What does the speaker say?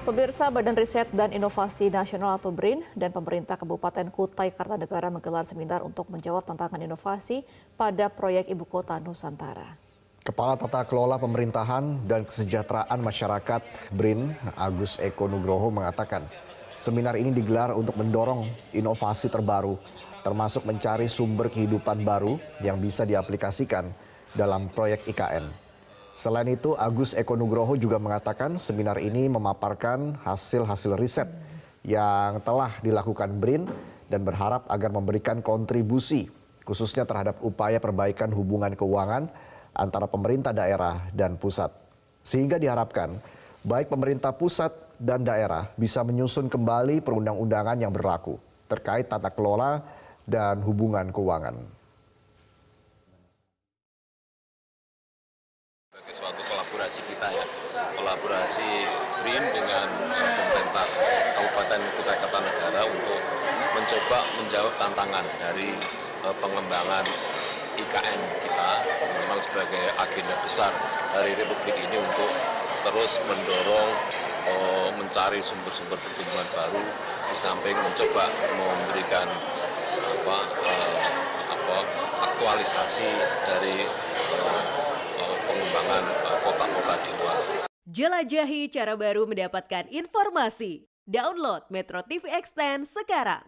Pemirsa Badan Riset dan Inovasi Nasional atau BRIN dan pemerintah Kabupaten Kutai Kartanegara menggelar seminar untuk menjawab tantangan inovasi pada proyek Ibu Kota Nusantara. Kepala Tata Kelola Pemerintahan dan Kesejahteraan Masyarakat BRIN, Agus Eko Nugroho mengatakan, seminar ini digelar untuk mendorong inovasi terbaru, termasuk mencari sumber kehidupan baru yang bisa diaplikasikan dalam proyek IKN. Selain itu, Agus Eko Nugroho juga mengatakan seminar ini memaparkan hasil-hasil riset yang telah dilakukan BRIN dan berharap agar memberikan kontribusi khususnya terhadap upaya perbaikan hubungan keuangan antara pemerintah daerah dan pusat. Sehingga diharapkan baik pemerintah pusat dan daerah bisa menyusun kembali perundang-undangan yang berlaku terkait tata kelola dan hubungan keuangan. Kolaborasi kita ya. Kolaborasi BRIN dengan uh, pemerintah Kabupaten Kutai Kartanegara untuk mencoba menjawab tantangan dari uh, pengembangan IKN kita memang sebagai agenda besar dari Republik ini untuk terus mendorong uh, mencari sumber-sumber pertumbuhan baru di samping mencoba memberikan apa, apa aktualisasi dari pengembangan eh, kota-kota di luar. Jelajahi cara baru mendapatkan informasi. Download Metro TV Extend sekarang.